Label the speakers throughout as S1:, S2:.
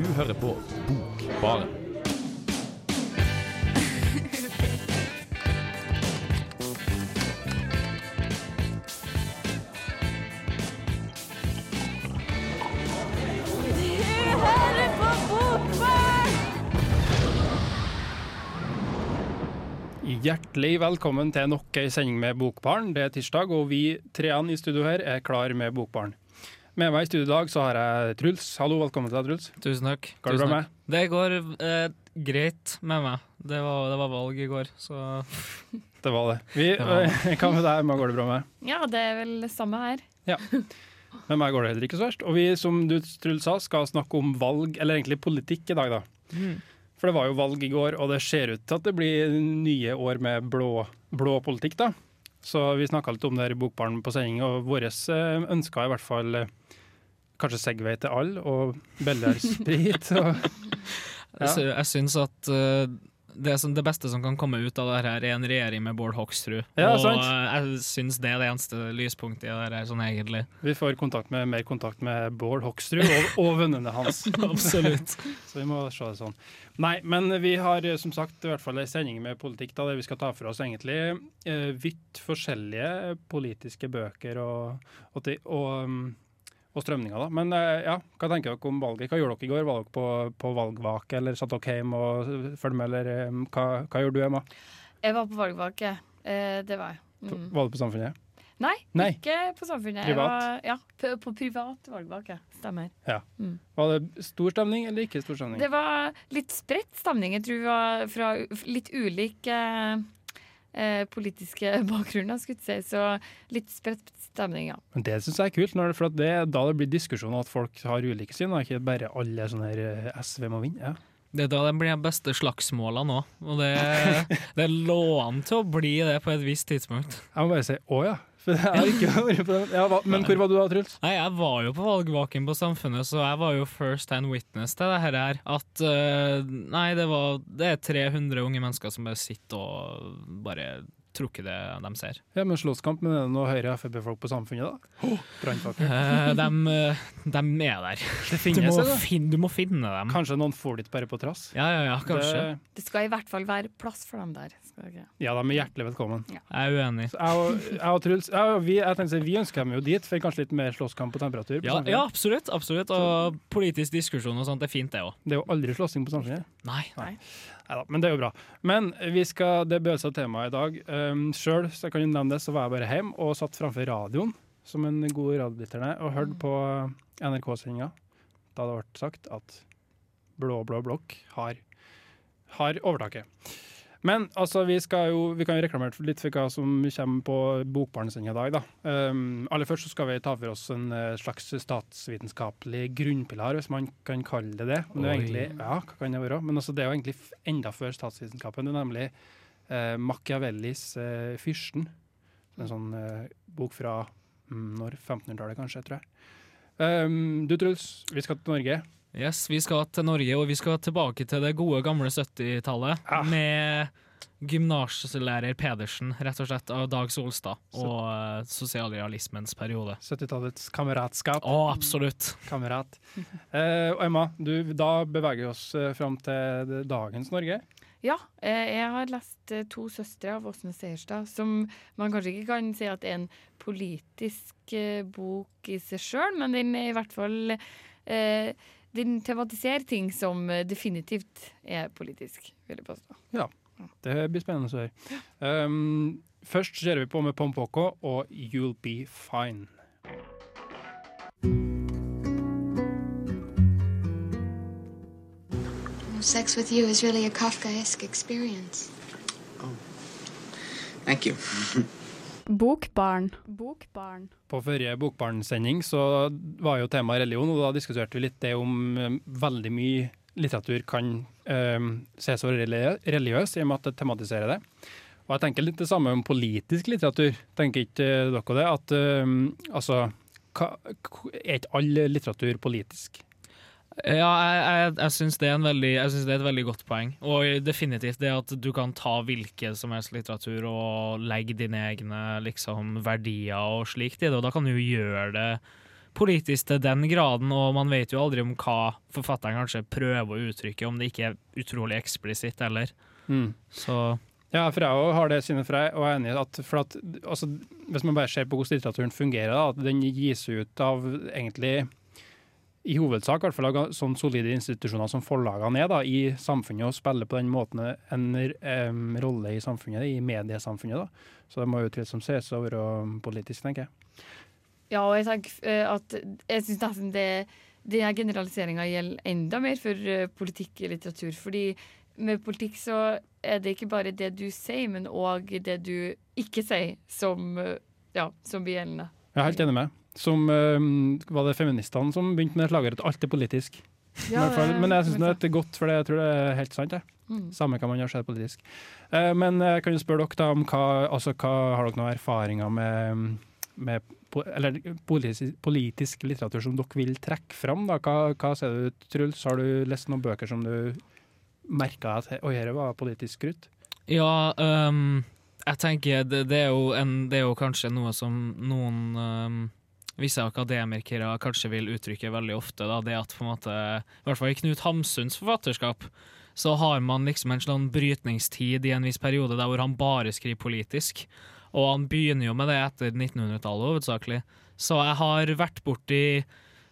S1: Du hører på Bokbaren. Hjertelig velkommen til nok ei sending med Bokbarn. Det er tirsdag, og vi treene i studio her er klar med Bokbarn. Med meg i studio i dag så har jeg Truls. Hallo, velkommen til deg, Truls.
S2: Tusen takk.
S1: Går det bra med?
S2: Det går eh, greit med meg. Det var, det var valg i går, så
S1: Det var det. Vi,
S2: Ja.
S1: Hva med deg? Hva går det bra med?
S3: Ja, det er vel det samme her.
S1: Med meg går det heller ikke så verst. Og vi, som du Truls sa, skal snakke om valg, eller egentlig politikk i dag, da. For det var jo valg i går, og det ser ut til at det blir nye år med blå, blå politikk, da. Så vi snakka litt om det her i Bokbarn på sending, og våre ønsker i hvert fall eh, kanskje Segway til alle, og billigere sprit. Og, Ja.
S2: jeg, sy- syns at eh, det, som, det beste som kan komme ut av det her, er en regjering med Bård Hoksrud.
S1: Ja,
S2: og
S1: sant.
S2: jeg syns det er det eneste lyspunktet i det her, sånn egentlig.
S1: vi får kontakt med, mer kontakt med Bård Hoksrud og, og vennene hans.
S2: Absolutt.
S1: Så vi må se det sånn. Nei, men vi har som sagt i hvert fall en sending med politikk da, det vi skal ta for oss egentlig eh, vidt forskjellige politiske bøker og, og, og, um, og strømninga, da. Men eh, ja, hva tenker dere om valget? Hva gjorde dere i går? Var dere på, på valgvake, eller satt dere hjemme og fulgte med, eller um, hva, hva gjorde du, Emma?
S3: Jeg var på valgvake. Eh, det var jeg. Mm.
S1: Var du på Samfunnet?
S3: Nei,
S1: Nei.
S3: ikke på Samfunnet.
S1: Privat?
S3: Var, ja, på, på privat valgvake. Stemmer.
S1: Var det stor stemning eller ikke stor stemning?
S3: Det var litt spredt stemning. Jeg tror vi var fra litt ulike eh, politiske bakgrunner, skulle jeg si. Så litt spredt stemning, ja.
S1: Men det syns jeg er kult, når, for det, da det blir diskusjon at folk har ulike syn, og ikke bare alle sånne her eh, SV må vinne. Ja.
S2: Det er da det blir de beste slagsmålene òg, og det, det lå an til å bli det på et visst tidspunkt.
S1: Jeg må bare si å ja, for jeg har ikke vært på den. Hva- men hvor var du da, Truls?
S2: Nei, jeg var jo på valgvaken på Samfunnet, så jeg var jo first hand witness til det her, At uh, nei, det, var, det er 300 unge mennesker som bare sitter og bare trukker det de ser.
S1: Ja, men slåsskamp med noen Høyre- og Frp-folk på Samfunnet, da? Brannfakkel.
S2: Eh, de, eh, de er der.
S1: Det
S2: Du må, finne, du må finne dem.
S1: Kanskje noen får dit bare på trass.
S2: Ja, ja, ja, kanskje.
S1: Det,
S3: Det skal i hvert fall være plass for dem der.
S1: Ja, de er hjertelig velkommen.
S2: Jeg er uenig.
S1: Så jeg og, jeg og Truls, jeg og vi, jeg tenkte, vi ønsker dem jo dit, for kanskje litt mer slåsskamp på temperatur. På
S2: Ja, ja, absolutt. absolutt. Og politisk diskusjon og sånt, det er fint, det òg.
S1: Det er jo aldri slåssing på Samfunnet.
S2: Nei. Nei.
S1: Neida, men det er jo bra. Men vi skal, det bør seg temaet i dag. Um, Sjøl kan jeg nevne det, så var jeg bare hjemme og satt framfor radioen som en god radiolytterne og hørte på NRK-sendinga da det ble sagt at blå, blå blokk har, har overtaket. Men altså, vi, skal jo, vi kan jo reklamere litt for hva som kommer på Bokbarnsendinga i dag. da. Um, aller først så skal vi ta for oss en eh, slags statsvitenskapelig grunnpilar, hvis man kan kalle det det. Men det er egentlig, ja, hva kan det være? Men altså, det er jo egentlig enda før statsvitenskapen. Det er nemlig uh, Machiavellis uh, 'Fyrsten'. En sånn uh, bok fra um, når 1500-tallet, kanskje, tror jeg. Um, du Truls, vi skal til Norge.
S2: Yes, vi skal til Norge, og vi skal tilbake til det gode, gamle 70-tallet.
S1: Ah.
S2: Med gymnaslærer Pedersen, rett og slett, av Dag Solstad. Og uh, sosialrealismens periode.
S1: 70-tallets kameratskap.
S2: Å, absolutt.
S1: Kamerat. Uh, og Emma, du, da beveger vi oss eh, fram til dagens Norge.
S3: Ja, eh, jeg har lest To søstre av Åsne Seierstad, som man kanskje ikke kan si at er en politisk bok i seg sjøl, men den er i hvert fall eh, Den tematiserer ting som eh, definitivt er politisk, vil jeg påstå. Ja.
S1: Det blir spennende å høre. Um, først ser vi på med Pompoko og You'll Be Fine.
S4: Sex with you is really a Kafkaesque experience.
S5: Thank you.
S6: Bokbarn. Bokbarn.
S1: På forrige Bokbarn-sending så var jo temaet religion, og da diskuterte vi litt det om um, veldig mye litteratur kan eh, ses som religiøs, i og med at det tematiserer det. Og jeg tenker litt det samme om politisk litteratur. Tenker ikke dere det? At um, altså hva, Er ikke all litteratur politisk?
S2: Ja, jeg, jeg, jeg syns det, det er et veldig godt poeng. Og definitivt det at du kan ta hvilken som helst litteratur og legge dine egne liksom, verdier og slikt i det, og da kan du gjøre det politisk til den graden, og man vet jo aldri om hva forfatteren kanskje prøver å uttrykke, om det ikke er utrolig eksplisitt heller.
S1: Mm.
S2: Så
S1: Ja, for jeg òg har det synet for deg, og jeg er enig i at, for at altså, hvis man bare ser på hvordan litteraturen fungerer, da, at den gis ut av egentlig i hovedsak i hvert fall sånn solide institusjoner som forlagene er da, i samfunnet, og spiller på den måten en um, rolle i samfunnet, i mediesamfunnet. da. Så det må jo utvilsomt ses å være politisk, tenker jeg.
S3: Ja, og jeg tenker eh, at jeg syns nesten det denne generaliseringa gjelder enda mer for eh, politikk i litteratur. Fordi med politikk så er det ikke bare det du sier, men òg det du ikke sier, som, eh, ja, som blir gjeldende.
S1: Jeg er helt enig med. Som uh, var det feministene som begynte med slagordet at alt er politisk. Ja, fall. Men jeg syns det er godt, for det, jeg tror det er helt sant. Jeg.
S3: Mm.
S1: Samme hva man gjør seg politisk. Uh, men jeg kan jo spørre dere da om hva, altså, hva har dere noen erfaringer med, med eller politisk, politisk litteratur som dere vil trekke fram? Da? Hva, hva ser du, Truls? Har du lest noen bøker som du merka at oi, dette var politisk krutt?
S2: Ja, um, jeg tenker det, det, er jo en, det er jo kanskje noe som noen øhm, visse akademikere kanskje vil uttrykke veldig ofte. Da, det at på en måte, i hvert fall i Knut Hamsuns forfatterskap, så har man liksom en sånn brytningstid i en viss periode der hvor han bare skriver politisk. Og han begynner jo med det etter 1900-tallet hovedsakelig. Så jeg har vært borti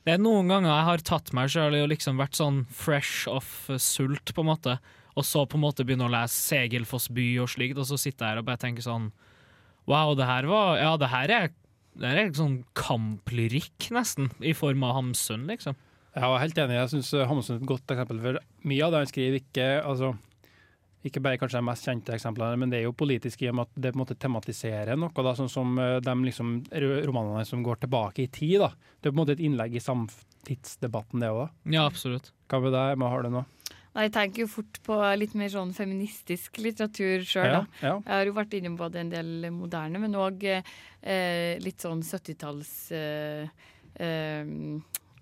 S2: Det er noen ganger jeg har tatt meg sjøl i å liksom vært sånn fresh off sult, på en måte og så på en måte begynne å lese Segelfoss by og slikt, og så sitter jeg her og bare tenker sånn Wow, det her var Ja, det her er, det er er sånn kamplyrikk, nesten, i form av Hamsun, liksom.
S1: Jeg er helt enig. Jeg syns Hamsun er et godt eksempel. For mye av det han skriver, ikke altså, ikke bare kanskje de mest kjente eksemplene, men det er jo politisk i og med at det på en måte tematiserer noe. Da, sånn som eh, de liksom, romanene som går tilbake i tid. Da. Det er på en måte et innlegg i samtidsdebatten, det òg.
S2: Ja, absolutt.
S1: Hva med deg? Har du noe?
S3: Jeg tenker jo fort på litt mer sånn feministisk litteratur sjøl,
S1: Ja, ja.
S3: Jeg har jo vært innom både en del moderne, men òg eh, litt sånn 70-talls eh, eh,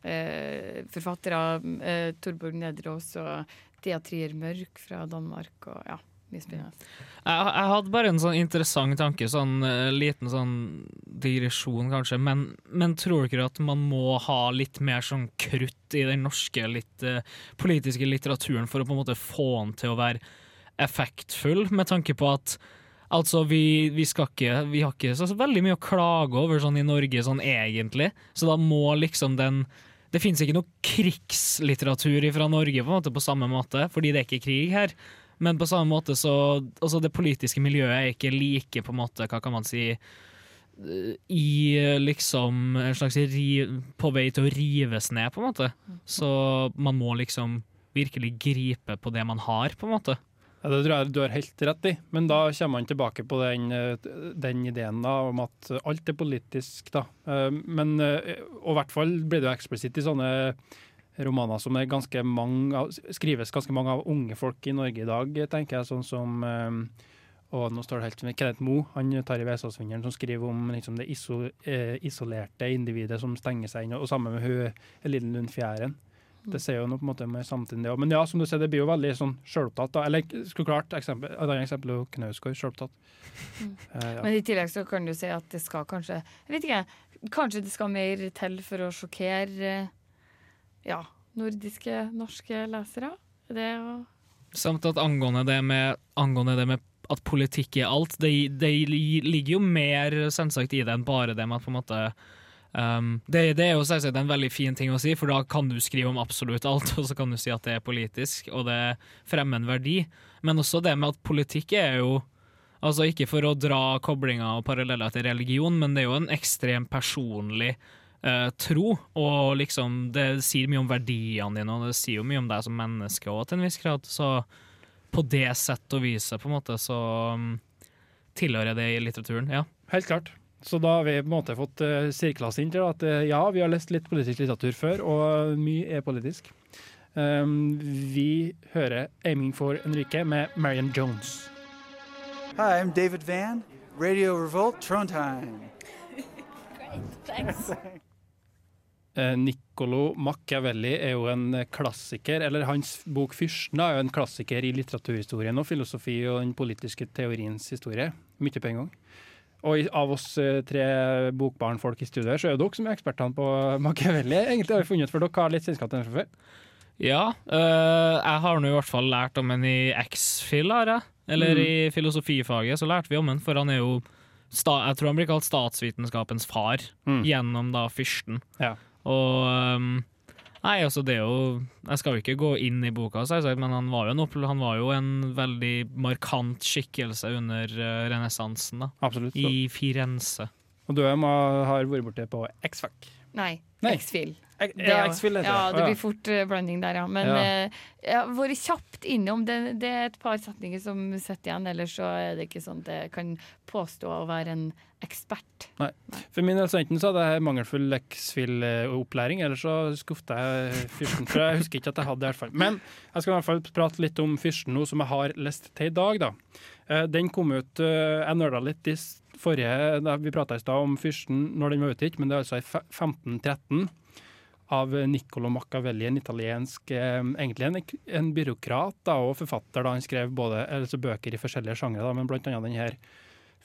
S3: eh, forfattere. Eh, Torborg Nedreås og Thea Trier Mørk fra Danmark. Og ja.
S2: Jeg, jeg hadde bare en sånn interessant tanke, sånn eh, liten sånn digresjon kanskje, men, men tror dere at man må ha litt mer sånn krutt i den norske litt, uh, politiske litteraturen for å på en måte få den til å være effektfull, med tanke på at Altså, vi, vi skal ikke Vi har ikke så veldig mye å klage over sånn i Norge, sånn egentlig. Så da må liksom den Det finnes ikke noe krigslitteratur fra Norge på en måte på samme måte, fordi det er ikke krig her. Men på samme måte så Altså, det politiske miljøet er ikke like, på en måte, hva kan man si i liksom en slags ri, på vei til å rives ned, på en måte. Så man må liksom virkelig gripe på det man har, på en måte.
S1: Ja, det tror jeg du har helt rett i, men da kommer man tilbake på den, den ideen da, om at alt er politisk. Da. Eh, Men, eh, og i hvert fall blir det jo eksplisitt i sånne romaner som er ganske mange skrives ganske mange av unge folk i Norge i dag, tenker jeg. Sånn som eh, og nå står det helt med Kenneth Moe, han tar i Vesaasvingeren, som skriver om liksom, det iso, eh, isolerte individet som stenger seg inn, og sammen med hun Elin Lund Fjæren. Det ser jo noe på en måte med samtiden, det òg. Men ja, som du ser, det blir jo veldig sånn sjølopptatt. Eller skulle klart, eksempel, et annet eksempel er jo Knausgård, sjølopptatt.
S3: Mm.
S1: Uh, ja.
S3: Men i tillegg så kan du si at det skal kanskje Jeg vet ikke, kanskje det skal mer til for å sjokkere eh, ja, nordiske, norske lesere? Er Det å
S2: Samt at angående det med, angående det med at politikk er alt, det, det ligger jo mer selvsagt i det enn bare det med at på en måte um, det, det er jo selvsagt en veldig fin ting å si, for da kan du skrive om absolutt alt, og så kan du si at det er politisk, og det fremmer en verdi. Men også det med at politikk er jo Altså Ikke for å dra koblinger og paralleller til religion, men det er jo en ekstremt personlig eh, tro. Og liksom det sier mye om verdiene dine, og det sier jo mye om deg som menneske òg, til en viss grad. Så på det sett og vise på en måte, så um, tilhører det i litteraturen. Ja.
S1: Helt klart. Så da har vi på en måte fått uh, sirkla oss inn til at eh, ja, vi har lest litt politisk litteratur før, og mye er politisk. Um, vi hører 'Aiming for Enrique' med Marion Jones.
S5: Hi, I'm David Van, Radio Revolt, Trondheim.
S1: Eh, Niccolo Machiavelli er jo en klassiker, eller hans bok 'Fyrsten' er jo en klassiker i litteraturhistorien og filosofi og den politiske teoriens historie. Mye på en gang. Og av oss eh, tre bokbarnfolk i studio, så er jo dere som er ekspertene på Machiavelli. Egentlig har vi funnet for dere har litt kjennskap til den fra før.
S2: Ja, øh, jeg har nå i hvert fall lært om den i X-Fil, har jeg. Eller
S1: Mm.
S2: i filosofifaget så lærte vi om den, for han er jo Jeg tror han blir kalt statsvitenskapens far,
S1: Mm.
S2: gjennom da fyrsten.
S1: Ja.
S2: Og øhm, Nei, altså det er jo Jeg skal jo ikke gå inn i boka, men han var jo en, han var jo en veldig markant skikkelse under uh, renessansen. I Firenze.
S1: Og du har vært borte på X-Fac.
S3: Nei.
S1: Nei.
S3: X-Fil. Det
S1: Ja, det.
S3: Ja,
S1: det.
S3: blir fort eh, blanding der, ja. Men
S1: Ja.
S3: eh, har vært kjapt innom. Det, det er et par setninger som sitter igjen, ellers så er det ikke sånn at jeg kan påstå å være en ekspert. Nei.
S1: For min del så enten så hadde jeg mangelfull X-Fil-opplæring, eller så skuffet jeg fyrsten. For jeg husker ikke at jeg hadde det, i hvert fall. Men jeg skal i hvert fall prate litt om fyrsten nå, som jeg har lest til i dag. da. Eh, Den kom ut eh, Jeg nerda litt i forrige Vi prata i stad om fyrsten når den var utgitt, men det er altså i 1513 av Niccolo Machiavelli, en italiensk eh, Egentlig en, en byråkrat da, og forfatter. da Han skrev både, altså bøker i forskjellige sjangre, men blant annet denne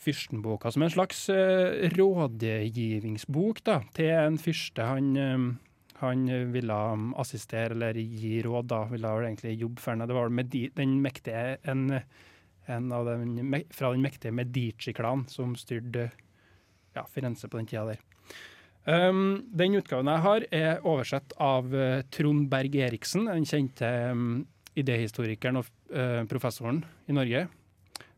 S1: fyrstenboka som en slags uh, rådgivningsbok da, til en fyrste han, um, han ville um, assistere eller gi råd. da, Ville vel egentlig jobbe for. Det var Medi den mektige, en, av den, fra den mektige Medici-klanen som styrte ja, Firenze på den tida der. Um, den utgaven jeg har, er oversett av uh, Trond Berg Eriksen, den kjente um, idéhistorikeren og uh, professoren i Norge.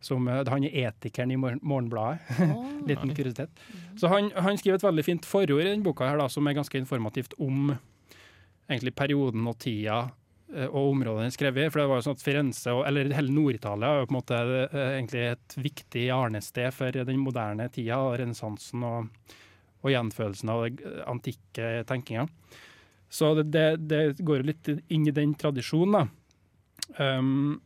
S1: Som, uh, han er etikeren i Morgen- Morgenbladet. Liten kuriositet. Så han, han skriver et veldig fint forord i den boka her da, som er ganske informativt om egentlig perioden og tida og områdene den skrev i. For det var jo sånn at Firenze, eller hele Nord-Italia, er jo på en måte eh, egentlig et viktig arnested for den moderne tida, renessansen og, og gjenfølelsen av den eh, antikke tenkinga. Så det, det, det går jo litt inn i den tradisjonen, da. Um,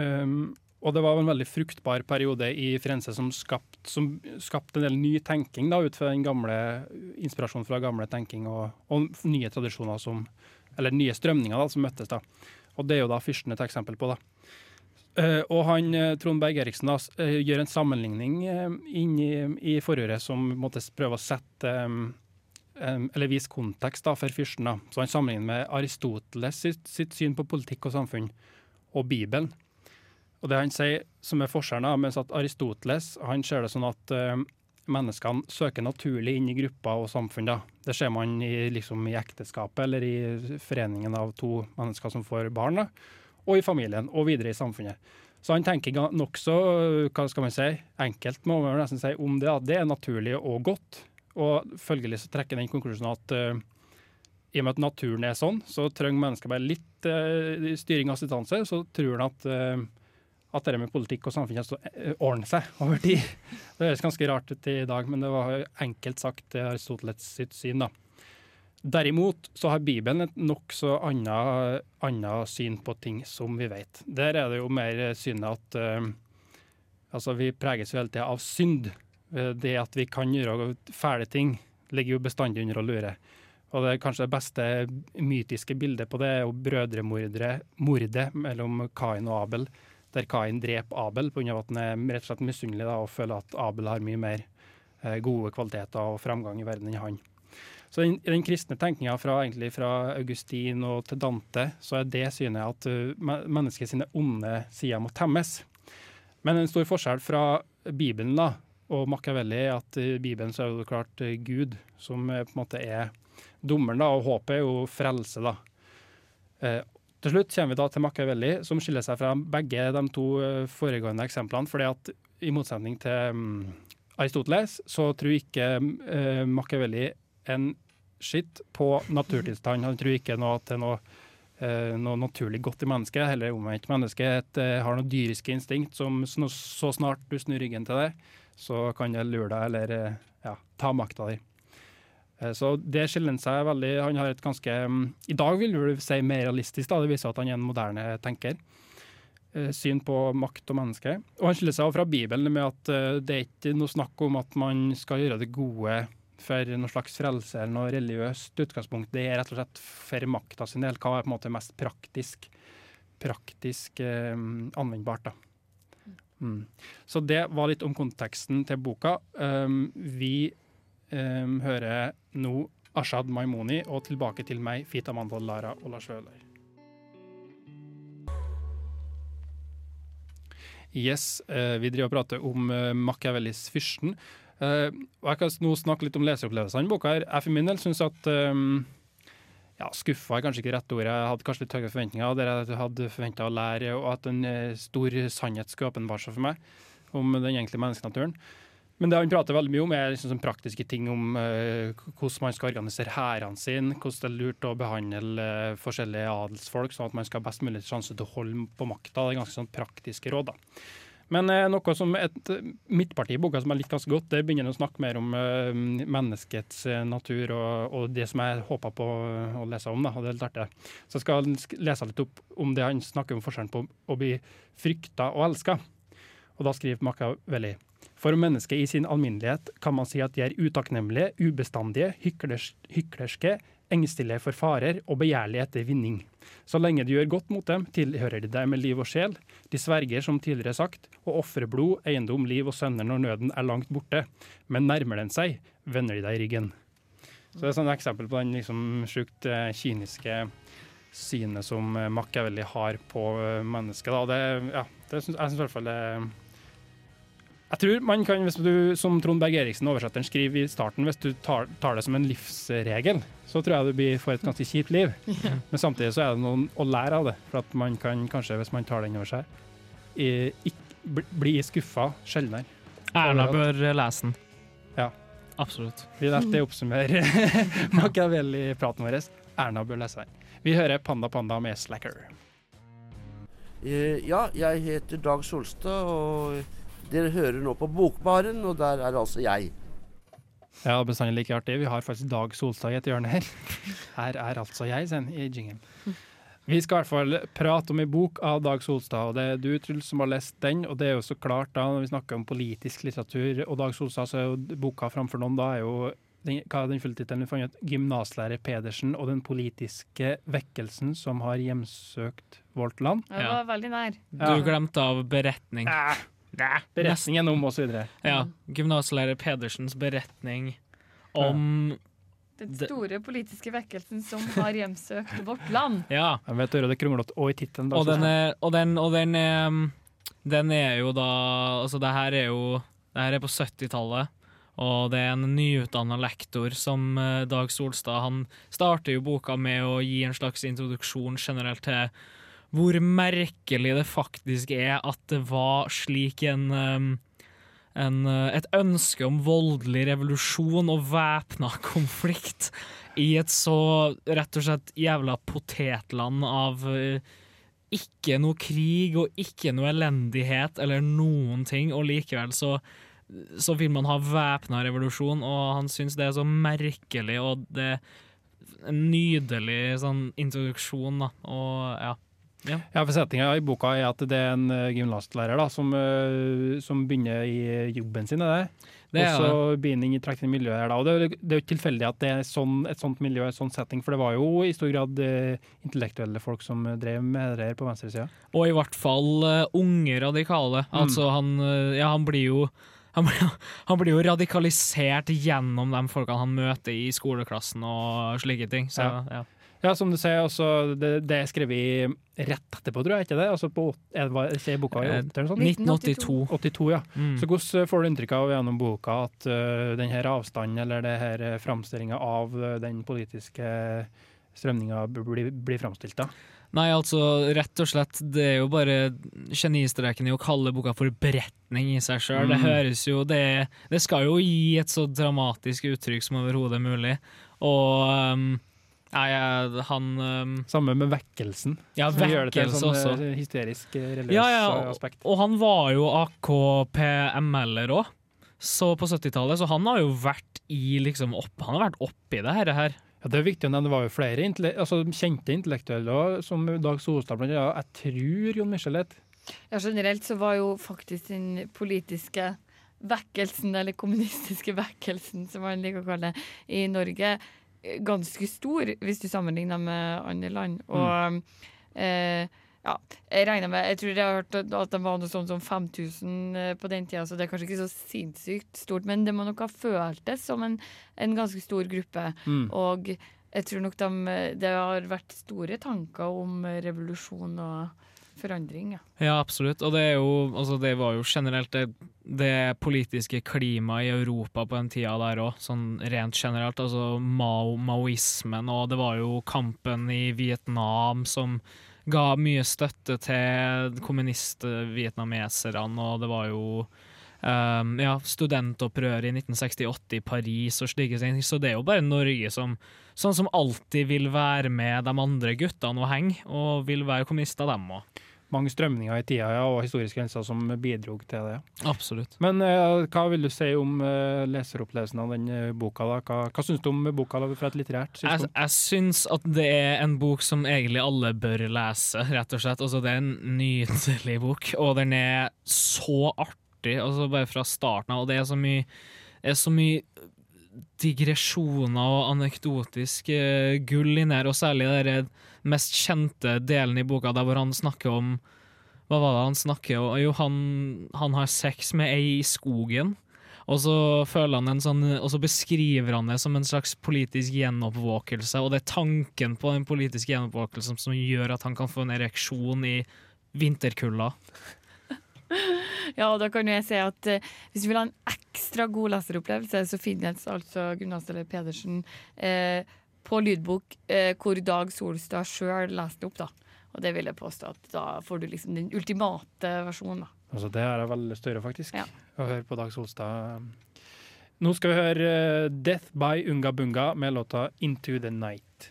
S1: um, og det var en veldig fruktbar periode i Firenze som skapte skapt en del ny tenking da, ut fra den gamle inspirasjonen fra gamle tenking og, og nye tradisjoner som Eller nye strømninger da, som møttes. da. Og det er jo da fyrsten et eksempel på. da. Eh, og han, eh, Trond Berg Eriksen da, eh, gjør en sammenligning inn i, i forordet som måtte prøve å sette eller vise kontekst da, for fyrsten. da. Så han sammenligner med Aristoteles sitt, sitt syn på politikk og samfunn og Bibelen. Og det han sier som er forskjellen, da, mens at Aristoteles han ser det sånn at menneskene søker naturlig inn i grupper og samfunn. da. Det ser man i, liksom, i ekteskapet eller i foreningen av to mennesker som får barn. da, Og i familien, og videre i samfunnet. Så han tenker nokså hva skal man si, enkelt må man nesten si, om det. at Det er naturlig og godt. Og følgelig så trekker den konklusjonen at uh, i og med at naturen er sånn, så trenger mennesker bare litt uh, styring og assistanse. Så tror han at eh, at det med politikk og samfunn eh, ordner seg over tid. Det høres ganske rart ut i dag, men det var enkelt sagt det er Aristoteles sitt syn. da. Derimot så har Bibelen et nokså annet, syn på ting, som vi vet. Der er det jo mer synet at uh, altså vi preges jo hele tida av synd. Eh, Det at vi kan gjøre fæle ting, ligger jo bestandig under å lure. Og det kanskje det beste mytiske bildet på det er jo brødremordet mellom Kain og Abel der Kain dreper Abel pga. at han er rett og slett misunnelig og føler at Abel har mye mer eh, gode kvaliteter og framgang i verden enn han. Så I den kristne tenkninga fra, fra Augustin og til Dante, så er det synet at uh, mennesket sine onde sider må temmes. Men en stor forskjell fra Bibelen da, og Machiavelli er at i Bibelen så er det klart eh, Gud som på en måte er dommeren, da, og håpet er jo frelse. da. Til slutt kommer vi da til Machiavelli, som skiller seg fra begge de to eh, foregående eksemplene. fordi at i motsetning til mm, Aristoteles, så tror ikke eh, Machiavelli en skitt på naturtilstand. Han tror ikke noe til noe, eh, noe naturlig godt i mennesket, heller omvendt. Mennesket har noe dyriske instinkt som så, snart du snur ryggen til det, så kan det lure deg eller ja, ta makta di. Eh, Så det skiller seg veldig. Han har et ganske mm, I dag vil du si mer realistisk, da. det viser at han er en moderne tenker. Eh, Syn på makt og menneske. Og han skiller seg fra Bibelen med at eh, det er ikke noe snakk om at man skal gjøre det gode for noe slags frelse eller noe religiøst utgangspunkt. Det er rett og slett for makta sin del. Hva er på en måte mest praktisk, praktisk eh, anvendbart, da. Mm. Så det var litt om konteksten til boka. Um, vi um, hører nå Ashad Maimoni og 'Tilbake til meg', Fita Mandal Lara og Lars Vaular. Yes, uh, vi driver og prater om uh, Machiavellis 'Fyrsten'. Uh, og Jeg kan nå snakke litt om leseopplevelsene i boka. her. Jeg for min del syns at um, ja, Skuffa er kanskje ikke rett ord. Jeg hadde kanskje litt høye forventninger. Der jeg hadde forventa å lære, og at en stor sannhet skulle åpenbare seg for meg om den egentlige menneskenaturen. Men det han prater veldig mye om, er liksom sånn praktiske ting om uh, hvordan man skal organisere hærene sine, hvordan det er lurt å behandle uh, forskjellige adelsfolk, sånn at man skal ha best mulig sjanse til å holde på makta. Det er ganske sånn praktiske råd. da. Men uh, noe som et midtparti i boka som jeg liker ganske godt, det begynner å snakke mer om menneskets natur og, og det som jeg håpa på å lese om. da, og det er litt artig. Så jeg skal lese litt opp om det han snakker om forskjellen på å bli frykta og elska. Og da skriver Machiavelli for mennesket i sin alminnelighet kan man si at de er utakknemlige, ubestandige, hyklers, hyklerske, engstelige for farer og begjærlige etter vinning. Så lenge de gjør godt mot dem, tilhører de deg med liv og sjel. De sverger, som tidligere sagt, å ofre blod, eiendom, liv og sønner når nøden er langt borte. Men nærmer den seg, vender de deg ryggen. Så det er sånn eksempel på den liksom sjukt eh, kyniske synet som eh, Machiavelli har på eh, mennesket. Da. Det, ja, det synes, jeg syns i hvert fall det Jeg tror man kan, hvis du som Trond Berg Eriksen, oversetteren, skriver i starten, hvis du tar, tar det som en livsregel, så tror jeg du blir, får et ganske kjipt liv. Men samtidig så er det noe å lære av det. For at man kan kanskje, hvis man tar den over seg, i- ikk- bli- skuffa sjeldnere.
S2: Erna bør lese den.
S1: Ja.
S2: Absolutt.
S1: Vi lar det oppsummere Machiavelli-praten vår. Erna bør lese den. Vi hører Panda Panda med Slacker.
S7: Eh, ja, jeg heter Dag Solstad, og dere hører nå på Bokbaren, og der er altså jeg.
S1: Ja, bestandig like artig. Vi har faktisk Dag Solstad i et hjørne her. Her er altså jeg, sen, i jingen. Vi skal i hvert fall prate om en bok av Dag Solstad, og det er du, Truls, som har lest den. Og det er jo så klart, da, når vi snakker om politisk litteratur og Dag Solstad, så er jo boka framfor noen da er jo den, hva er den fulle tittelen? Vi fant 'Gymnaslærer Pedersen og den politiske vekkelsen som har hjemsøkt vårt land'.
S3: Det var veldig nær.
S2: Du glemte av beretning.
S1: Beretningen om osv.
S2: Ja. Gymnaslærer Pedersens beretning om
S3: Den store politiske vekkelsen som har hjemsøkt vårt land.
S2: Ja.
S1: Jeg vet det kronglete og i tittelen.
S2: Og den er, og den, og den er um, Den er jo da Altså, det her er jo Det her er på 70-tallet. Og det er en nyutdanna lektor som eh, Dag Solstad Han starter jo boka med å gi en slags introduksjon generelt til hvor merkelig det faktisk er at det var slik en, en eh, et ønske om voldelig revolusjon og væpna konflikt i et så rett og slett jævla potetland av eh, ikke noe krig og ikke noe elendighet eller noen ting, og likevel så, så vil man ha væpna revolusjon, og han syns det er så merkelig, og det er en nydelig sånn introduksjon, da, og ja.
S1: Ja, for Settinga i boka er at det er en gymnaslærer gymnastlærer da, som, eh, som begynner i jobben sin. er det?
S2: Det er
S1: og så begynner han i trekt inn i miljøet her. da, og Det, er- det jo ikke tilfeldig at det er sånn, et sånt miljø, et sånt setting, for det var jo i stor grad eh, intellektuelle folk som eh, drev med det her på venstresida.
S2: Og i hvert fall eh, unge radikale.
S1: Mm.
S2: Altså, han, eh, ja, han blir jo han blir, han blir jo radikalisert gjennom de folkene han møter i skoleklassen og slike ting. Så,
S1: Ja.
S2: ja.
S1: Ja, som du sier, også, det, det er skrevet rett etterpå, tror jeg, ikke det? Altså på, er det, ikke boka i
S2: Eh,
S1: 80 sånn?
S2: 1982.
S1: 82, ja.
S2: Mm.
S1: Så hvordan eh, får du inntrykk av gjennom boka at uh, den her avstanden eller det her framstillinga av den politiske strømninga blir, blir framstilt, da?
S2: Nei, altså, rett og slett, det er jo bare genistreken i å kalle boka for beretning i seg sjøl. Det
S1: Mm.
S2: høres jo det, det skal jo gi et så dramatisk uttrykk som overhodet mulig. Og um, Nei, han um,
S1: Samme med vekkelsen.
S2: Ja,
S1: som gjør det til en sånn
S2: også.
S1: eh, hysterisk eh, religiøs
S2: Ja, ja,
S1: eh,
S2: og,
S1: aspekt.
S2: og han var jo AKP-ML-er òg, så på 70-tallet. Så han har jo vært i liksom opp, Han har vært oppi det her. her.
S1: Ja, det er viktig å nevne, det var jo flere intelle altså, kjente intellektuelle også, som Dag Solstad blant annet. Jeg tror Jon Michelet.
S3: Ja, generelt så var jo faktisk den politiske vekkelsen, eller kommunistiske vekkelsen, som man liker å kalle det, i Norge ganske stor, hvis du sammenligner med andre land. Og eh, ja, jeg regner med Jeg tror jeg har hørt at de var noe sånn som 5000 eh, på den tida, så det er kanskje ikke så sinnssykt stort. Men det må nok ha føltes som en, en ganske stor gruppe.
S1: Mm.
S3: Og jeg tror nok de, det har vært store tanker om revolusjon og forandring. Ja.
S2: Ja, absolutt. Og det, jo, altså det var jo generelt det, det politiske klimaet i Europa på den tida der òg, sånn rent generelt. Altså Mao, maoismen, og det var jo kampen i Vietnam som ga mye støtte til kommunist-vietnameserne, og det var jo um, ja, studentopprøret i 1968 i Paris og slike ting. Så det er jo bare Norge som sånn som alltid vil være med de andre guttene og henge, og vil være kommunister, dem òg.
S1: Mange strømninger i tida ja, og historiske hendelser som bidro til det.
S2: Absolutt.
S1: Men eh, hva vil du si om eh, leseropplevelsen av den eh, boka? da? Hva, hva syns du om boka da, fra et litterært
S2: Jeg,
S1: synspunkt?
S2: jeg syns at det er en bok som egentlig alle bør lese, rett og slett. Altså, det er en nydelig bok, og den er så artig, altså bare fra starten av. Og det er så mye, er så mye digresjoner og anekdotisk uh, gull inni her, og særlig den mest kjente delen i boka der hvor han snakker om Hva var det han snakker om? Jo, han, han har sex med ei i skogen. Og så føler han en sånn Og så beskriver han det som en slags politisk gjenoppvåkelse, og det er tanken på den politiske gjenoppvåkelsen som gjør at han kan få en ereksjon i vinterkulda.
S3: Ja, og da kan jo jeg si at eh, hvis du vil ha en ekstra god leseropplevelse, så finnes altså Gunnar Stelle Pedersen eh, på lydbok eh, hvor Dag Solstad sjøl leste opp, da. Og det vil jeg påstå at da får du liksom den ultimate versjonen, da.
S1: Altså, det har jeg veldig lyst til å gjøre, faktisk.
S3: Ja.
S1: Å høre på Dag Solstad. Nå skal vi høre eh, 'Death by Unga Bunga' med låta 'Into the Night'.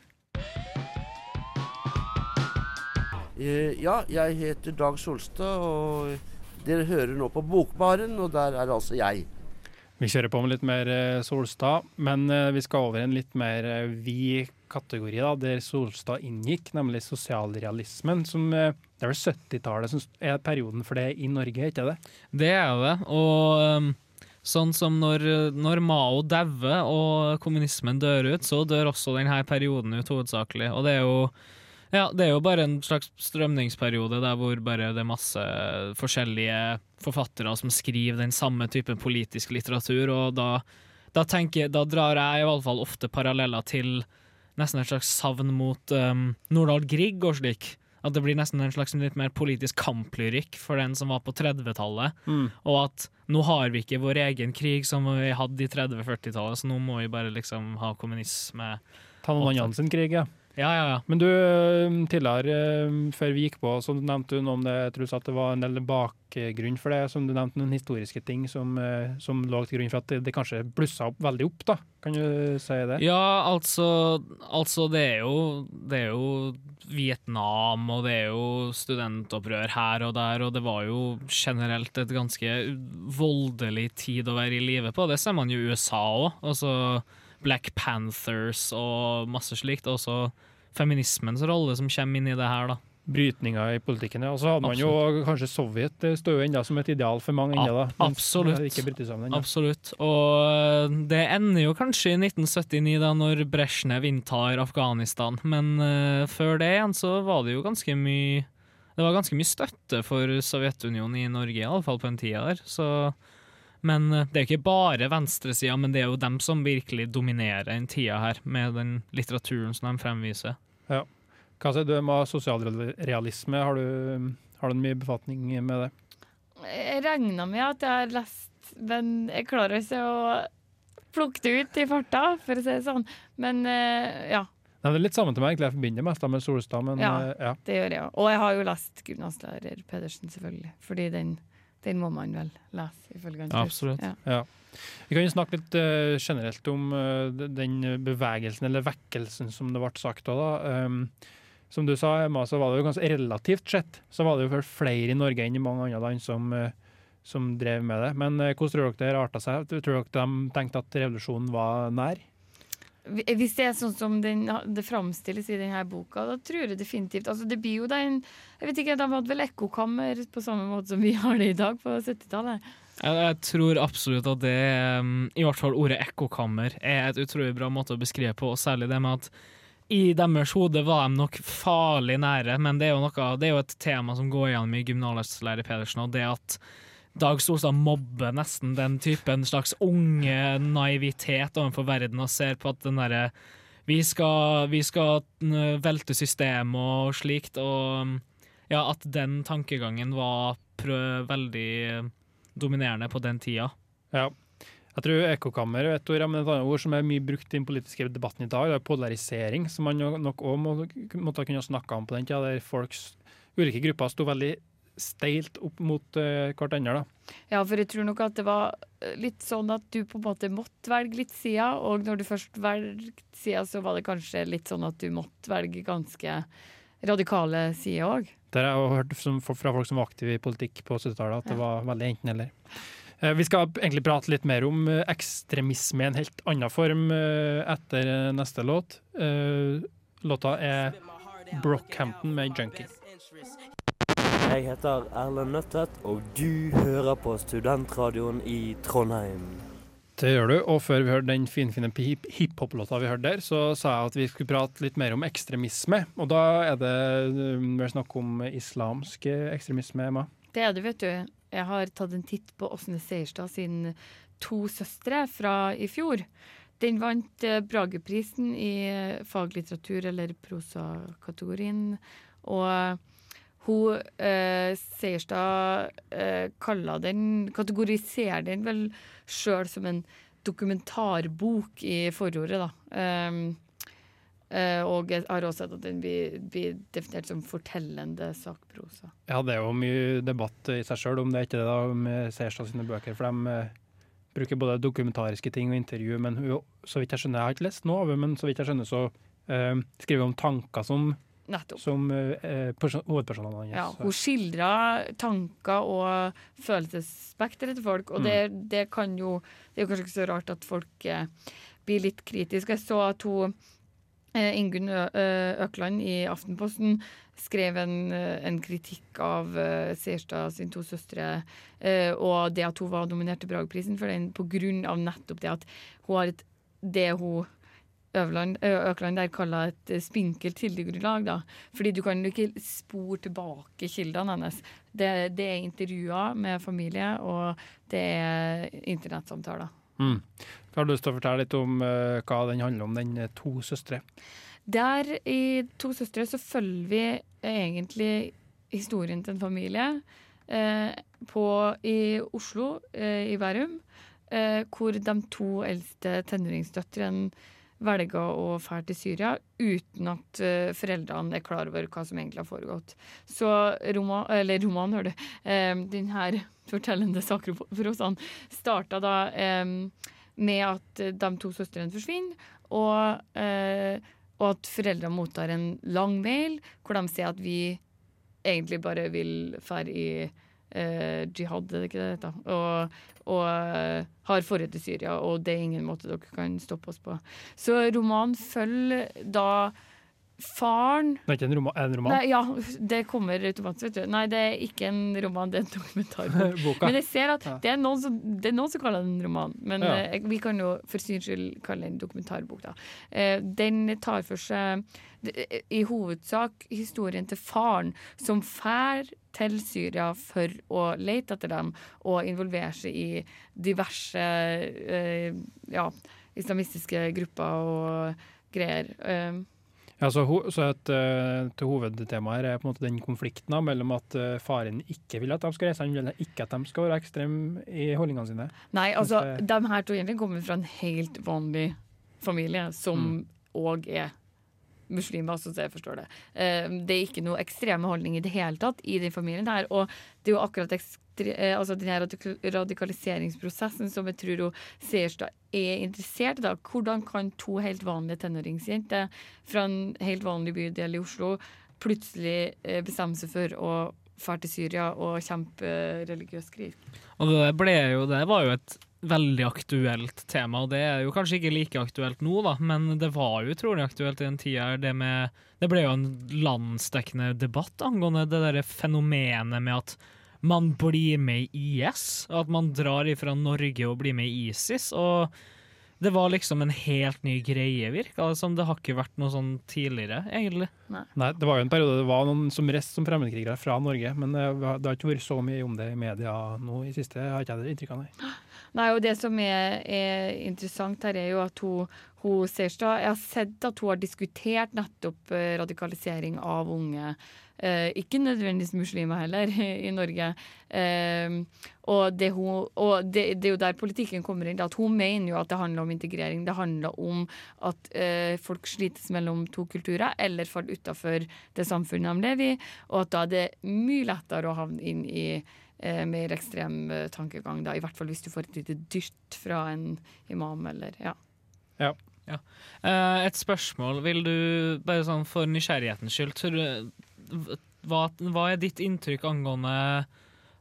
S7: Eh, ja, jeg heter Dag Solstad, og dere hører nå på Bokbaren, og der er altså jeg.
S1: Vi kjører på med litt mer eh, Solstad, men eh, vi skal over i en litt mer eh, vid kategori, da, der Solstad inngikk, nemlig sosialrealismen. som Det er vel 70-tallet som er perioden for det i Norge, ikke det?
S2: Det er det, og um, sånn som når, når Mao dauer og kommunismen dør ut, så dør også denne perioden ut hovedsakelig. Og det er jo ja, det er jo bare en slags strømningsperiode der hvor bare det er masse forskjellige forfattere som skriver den samme typen politisk litteratur, og da, da tenker da drar jeg i hvert fall ofte paralleller til nesten et slags savn mot um, Nordahl Grieg og slik. At det blir nesten en slags litt mer politisk kamplyrikk for den som var på 30-tallet.
S1: Mm.
S2: Og at nå har vi ikke vår egen krig som vi hadde i 30-40-tallet, så nå må vi bare liksom ha kommunisme.
S1: Ta noen andre sin krig, ja.
S2: Ja, ja, ja.
S1: Men du, eh, tidligere, eh, før vi gikk på, så nevnte du noe om det, jeg tror at det var en del bakgrunn for det, som du nevnte noen historiske ting som, eh, som lå til grunn for at det, kanskje blussa opp veldig opp, da. Kan du si det?
S2: Ja, altså, altså det, er jo, det er jo Vietnam, og det er jo studentopprør her og der, og det var jo generelt et ganske voldelig tid å være i live på. Det ser man jo i USA òg. Altså Black Panthers og masse slikt. Og også feminismens rolle som kommer inn i det her, da.
S1: Brytninger i politikken, ja. Og så hadde man jo kanskje Sovjet, det står jo ennå som et ideal for mange Enda, da.
S2: Absolutt. Absolutt. Og øh, det ender jo kanskje i 1979, da når Brezjnev inntar Afghanistan. Men uh, før det igjen så var det jo ganske mye Det var ganske mye støtte for Sovjetunionen i Norge, i alle fall på den tida der. Så men øh, det er jo ikke bare venstresida, men det er jo dem som virkelig dominerer den tida her, med den litteraturen som de fremviser.
S1: Hva sier du med sosialrealisme? Har du, har du mye befatning med det?
S3: Jeg regna med at jeg har lest, men jeg klarer ikke å plukke det ut i farta, for å si det sånn. Men eh, ja,
S1: Nei, det er litt samme til meg, egentlig. Jeg forbinder mest med Solstad, men
S3: Ja.
S1: eh, ja.
S3: det gjør jeg òg. Og jeg har jo lest gymnaslærer Pedersen, selvfølgelig. Fordi den, den må man vel lese, ifølge han.
S2: Absolutt.
S3: Ja.
S1: Vi kan jo snakke litt uh, generelt om uh, den bevegelsen, eller vekkelsen, som det ble sagt òg, da. Um, som du sa, Emma, så var det jo ganske relativt sett så var det jo flere i Norge enn i mange andre land som, uh, som drev med det. Men hvordan tror dere det arta seg? Tror dere de tenkte at revolusjonen var nær?
S3: Hvis det er sånn som den, det framstilles i denne boka, da tror jeg definitivt altså Det blir jo den Jeg vet ikke, De hadde vel ekkokammer på samme måte som vi har det i dag, på 70-tallet.
S2: Jeg, jeg tror absolutt at det, um, i hvert fall ordet ekkokammer, er et utrolig bra måte å beskrive på, og særlig det med at i deres hode var de nok farlig nære, men det er jo, noe, det er jo et tema som går igjen i gymnaslærer Pedersen, og det at Dag Solstad mobber nesten den typen slags unge naivitet overfor verden og ser på at den derre vi vi skal velte systemet og slikt, og ja, at den tankegangen var veldig dominerende på den tida.
S1: Ja. Jeg tror ekkokammer er et ord, men et annet ord som er mye brukt i den politiske debatten i dag, det er polarisering, som man nok òg må, måtte kunne snakka om på den tida, der folks ulike grupper sto veldig steilt opp mot uh, hverandre. da.
S3: Ja, for jeg tror nok at det var eh, litt sånn at du på en måte måtte velge litt sida, og når du først valgte sida, så var det kanskje litt sånn at du måtte velge ganske radikale sider òg.
S1: Det har jeg hørt fra folk som var aktive i politikk på 70-tallet, at det var veldig enten-eller. Eh, Vi skal egentlig prate litt mer om ekstremisme i en helt annen form etter neste låt. Låta er Brockhampton med 'Junkie'.
S8: Jeg heter Erlend Nøttet, og du hører på Studentradioen i Trondheim.
S1: Det gjør du, og før vi hørte den finfine hip- hiphop-låta vi hørte der, så sa jeg at vi skulle prate litt mer om ekstremisme. Og da er det mer vel snakk om islamsk ekstremisme, Emma.
S3: Det er det, vet du. Jeg har tatt en titt på Åsne Seierstad sin To søstre fra i fjor. Den vant eh, Brageprisen i eh, faglitteratur, eller prosakategorien. Og hun eh, Seierstad eh, kaller den Kategoriserer den vel sjøl som en dokumentarbok i forordet, da. Um, Uh, og jeg har også sett at den blir, blir definert som fortellende sakprosa.
S1: Ja, det er jo mye debatt i seg sjøl om det er ikke det da med Seierstad sine bøker, for de uh, bruker både dokumentariske ting og intervju, men hun, så vidt jeg skjønner, jeg har ikke lest noe av det, men så vidt jeg skjønner, så uh, skriver hun om tanker som,
S3: Nettopp.
S1: som eh, person, hovedpersonene hans.
S3: Ja, hun skildrer tanker og følelsesspekteret til folk, og det, det kan jo Det er jo kanskje ikke så rart at folk eh, blir litt kritiske. Jeg så at hun eh, Ingunn Økland i Aftenposten skrev en, eh, en kritikk av eh, Seierstad sin to søstre, eh, og det at hun var nominert til Brageprisen for den på grunn av nettopp det at hun har et det hun Økland der kaller et eh, spinkelt kildegrunnlag. da. Fordi du kan jo ikke spore tilbake kildene hennes. Det, det er intervjuer med familie, og det er internettsamtaler.
S1: Mm. Har du lyst til å fortelle litt om uh, hva den handler om, den eh, To søstre?
S3: Der i To søstre så følger vi egentlig historien til en familie eh, på, i Oslo, eh, i Bærum, eh, hvor de to eldste tenåringsdøtrene velger å dra til Syria uten at uh, foreldrene er klar over hva som egentlig har foregått. Så roman, eller roman, hører du, eh, den her fortellende sakprosaen starta da eh, med at de to søstrene forsvinner, og uh, og at foreldrene mottar en lang mail hvor de sier at vi egentlig bare vil fære i eh, jihad, er det ikke det det heter? Og, og eh, har forhold til Syria, og det er ingen måte dere kan stoppe oss på. Så romanen følger da faren
S1: Det er ikke en roman? En roman?
S3: Nei, ja, det kommer automatisk, vet du. Nei, det er ikke en roman, det er en dokumentarbok. Men jeg ser at det, er noen som, det er noen som kaller den en roman, men
S1: Ja.
S3: eh, vi kan jo for syns skyld kalle den dokumentarbok. da. Eh, den tar for seg det- i hovedsak historien til faren som fær til Syria for å lete etter dem og involvere seg i diverse eh, ja, islamistiske grupper og greier. Eh,
S1: Ja, så, ho så et, uh, til hovedtemaet her er på en måte den konflikten da, mellom at uh, faren ikke vil at de skal reise, han vil ikke at de skal være ekstreme i holdningene sine.
S3: Nei, altså, de her to jentene kommer fra en helt vanlig familie, som òg er muslimer, sånn jeg forstår det. Eh, det er ikke noe ekstreme holdning i det hele tatt i den familien her. Og det er jo akkurat eh, altså den her radikaliseringsprosessen som jeg tror hun Seierstad er interessert i. da. Hvordan kan to helt vanlige tenåringsjenter fra en helt vanlig bydel i Oslo plutselig eh, bestemme seg for å dra til Syria og kjempe religiøs krig?
S2: Og det, ble jo, det var jo et veldig aktuelt tema, og det er jo kanskje ikke like aktuelt nå, da, men det var jo utrolig aktuelt i den tida. her, Det, med, det ble jo en landsdekkende debatt angående det derre fenomenet med at man blir med i IS, og at man drar ifra Norge og blir med i ISIS. og det var liksom en helt ny greie, virka det som. Det har ikke vært noe sånn tidligere, egentlig.
S1: Nei, det var jo en periode det var noen som rest som fremmedkrigere fra Norge, men det, har ikke vært så mye om det i media nå i siste. har ikke jeg det inntrykk av, nei.
S3: Nei, og det som er, er interessant her, er jo at hun, hun Seierstad Jeg har sett at hun har diskutert nettopp eh, radikalisering av unge. Eh, ikke nødvendigvis muslimer heller, i Norge. Eh, og det, hun, og det, det er jo der politikken kommer inn. At hun mener jo at det handler om integrering. Det handler om at eh, folk slites mellom to kulturer, eller faller utafor det samfunnet de lever i. Og at da er det mye lettere å havne inn i eh, mer ekstrem eh, tankegang, da. I hvert fall hvis du får et lite dyrt fra en imam, eller ja.
S2: Eh, et spørsmål. Vil du, bare sånn for nysgjerrighetens skyld, tror du- hva, hva er ditt inntrykk angående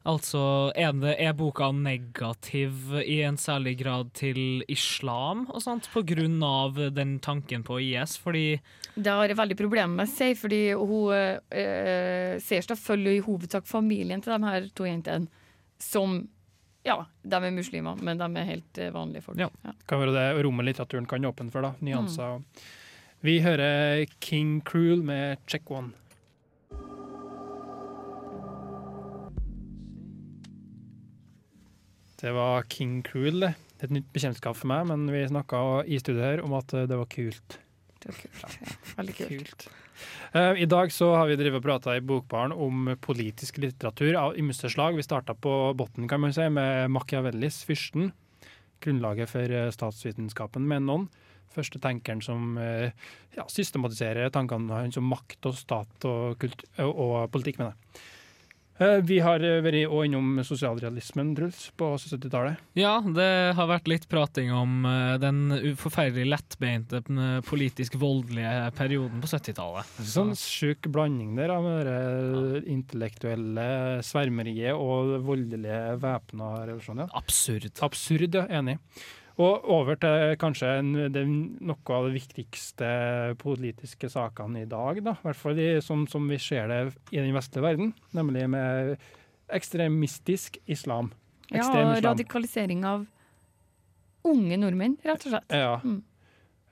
S2: Altså, er, det, er boka negativ i en særlig grad til islam og sånt, på grunn av den tanken på IS? Fordi
S3: Det har jeg veldig problemer med å si, fordi hun eh, Seierstad følger i hovedsak familien til de her to jentene, som ja, de er muslimer, men de er helt eh, vanlige folk.
S2: Ja.
S1: Kan være det rommet litteraturen kan åpne for, da. Nyanser. Vi hører King Cruel med Check One. Det var King Cruel, det. Det er Et nytt bekjentskap for meg, men vi snakka i studio her om at det var kult.
S3: Det var kult. Ja, veldig kult.
S1: Eh, I dag så har vi drevet og prata i Bokbaren om politisk litteratur av ymse slag. Vi starta på bunnen, kan man si, med Machiavellis 'Fyrsten'. Grunnlaget for eh, statsvitenskapen, mener noen. Første tenkeren som eh, ja, systematiserer tankene hans om makt og stat og, kult og, og politikk, mener jeg. Eh, Vi har eh, vært innom sosialrealismen, Truls, på 70-tallet.
S2: Ja, det har vært litt prating om eh, den forferdelig lettbeinte, politisk voldelige perioden på 70-tallet.
S1: Sånn sjuk blanding der av det intellektuelle svermeriet og voldelige væpna revolusjoner.
S2: Absurd.
S1: Absurd, ja. Enig. Og over til kanskje en, den, noe av de viktigste politiske sakene i dag, da. I hvert fall de, som, som vi ser det i den vestlige verden, nemlig med ekstremistisk islam.
S3: Ja, og radikalisering av unge nordmenn, rett og slett.
S1: Ja.
S3: Mm.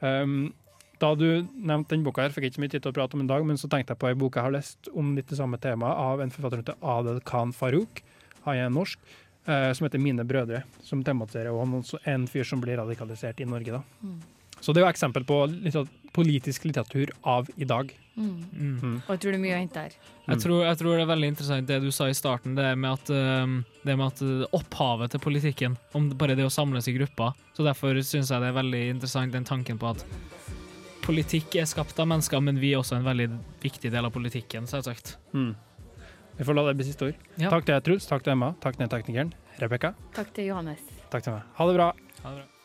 S1: Um, da du nevnte den boka, her, fikk jeg ikke så mye tid til å prate om en dag, men så tenkte jeg på en bok jeg har lest om litt det samme temaet, av en forfatter som heter Adel Khan Farouk. Han er norsk. Eh, som heter 'Mine brødre', som tematiserer om en- en fyr som blir radikalisert i Norge. da.
S3: Mm.
S1: Så det er jo eksempel på littera- politisk litteratur av i dag.
S3: Mm.
S2: Mm.
S3: Og jeg tror det er mye å hente her.
S2: Jeg, tror, jeg tror det er veldig interessant det du sa i starten, det med at, um, det med at uh, opphavet til politikken, om bare det å samles i grupper. Så derfor syns jeg det er veldig interessant den tanken på at politikk er skapt av mennesker, men vi er også en veldig viktig del av politikken, selvsagt.
S1: Mm. Vi får la det bli siste ord.
S2: Ja.
S1: Takk til Truls. Takk til Emma. Takk til teknikeren Rebekka.
S3: Takk til Johannes.
S1: Takk til meg. Ha det bra.
S2: Ha det bra.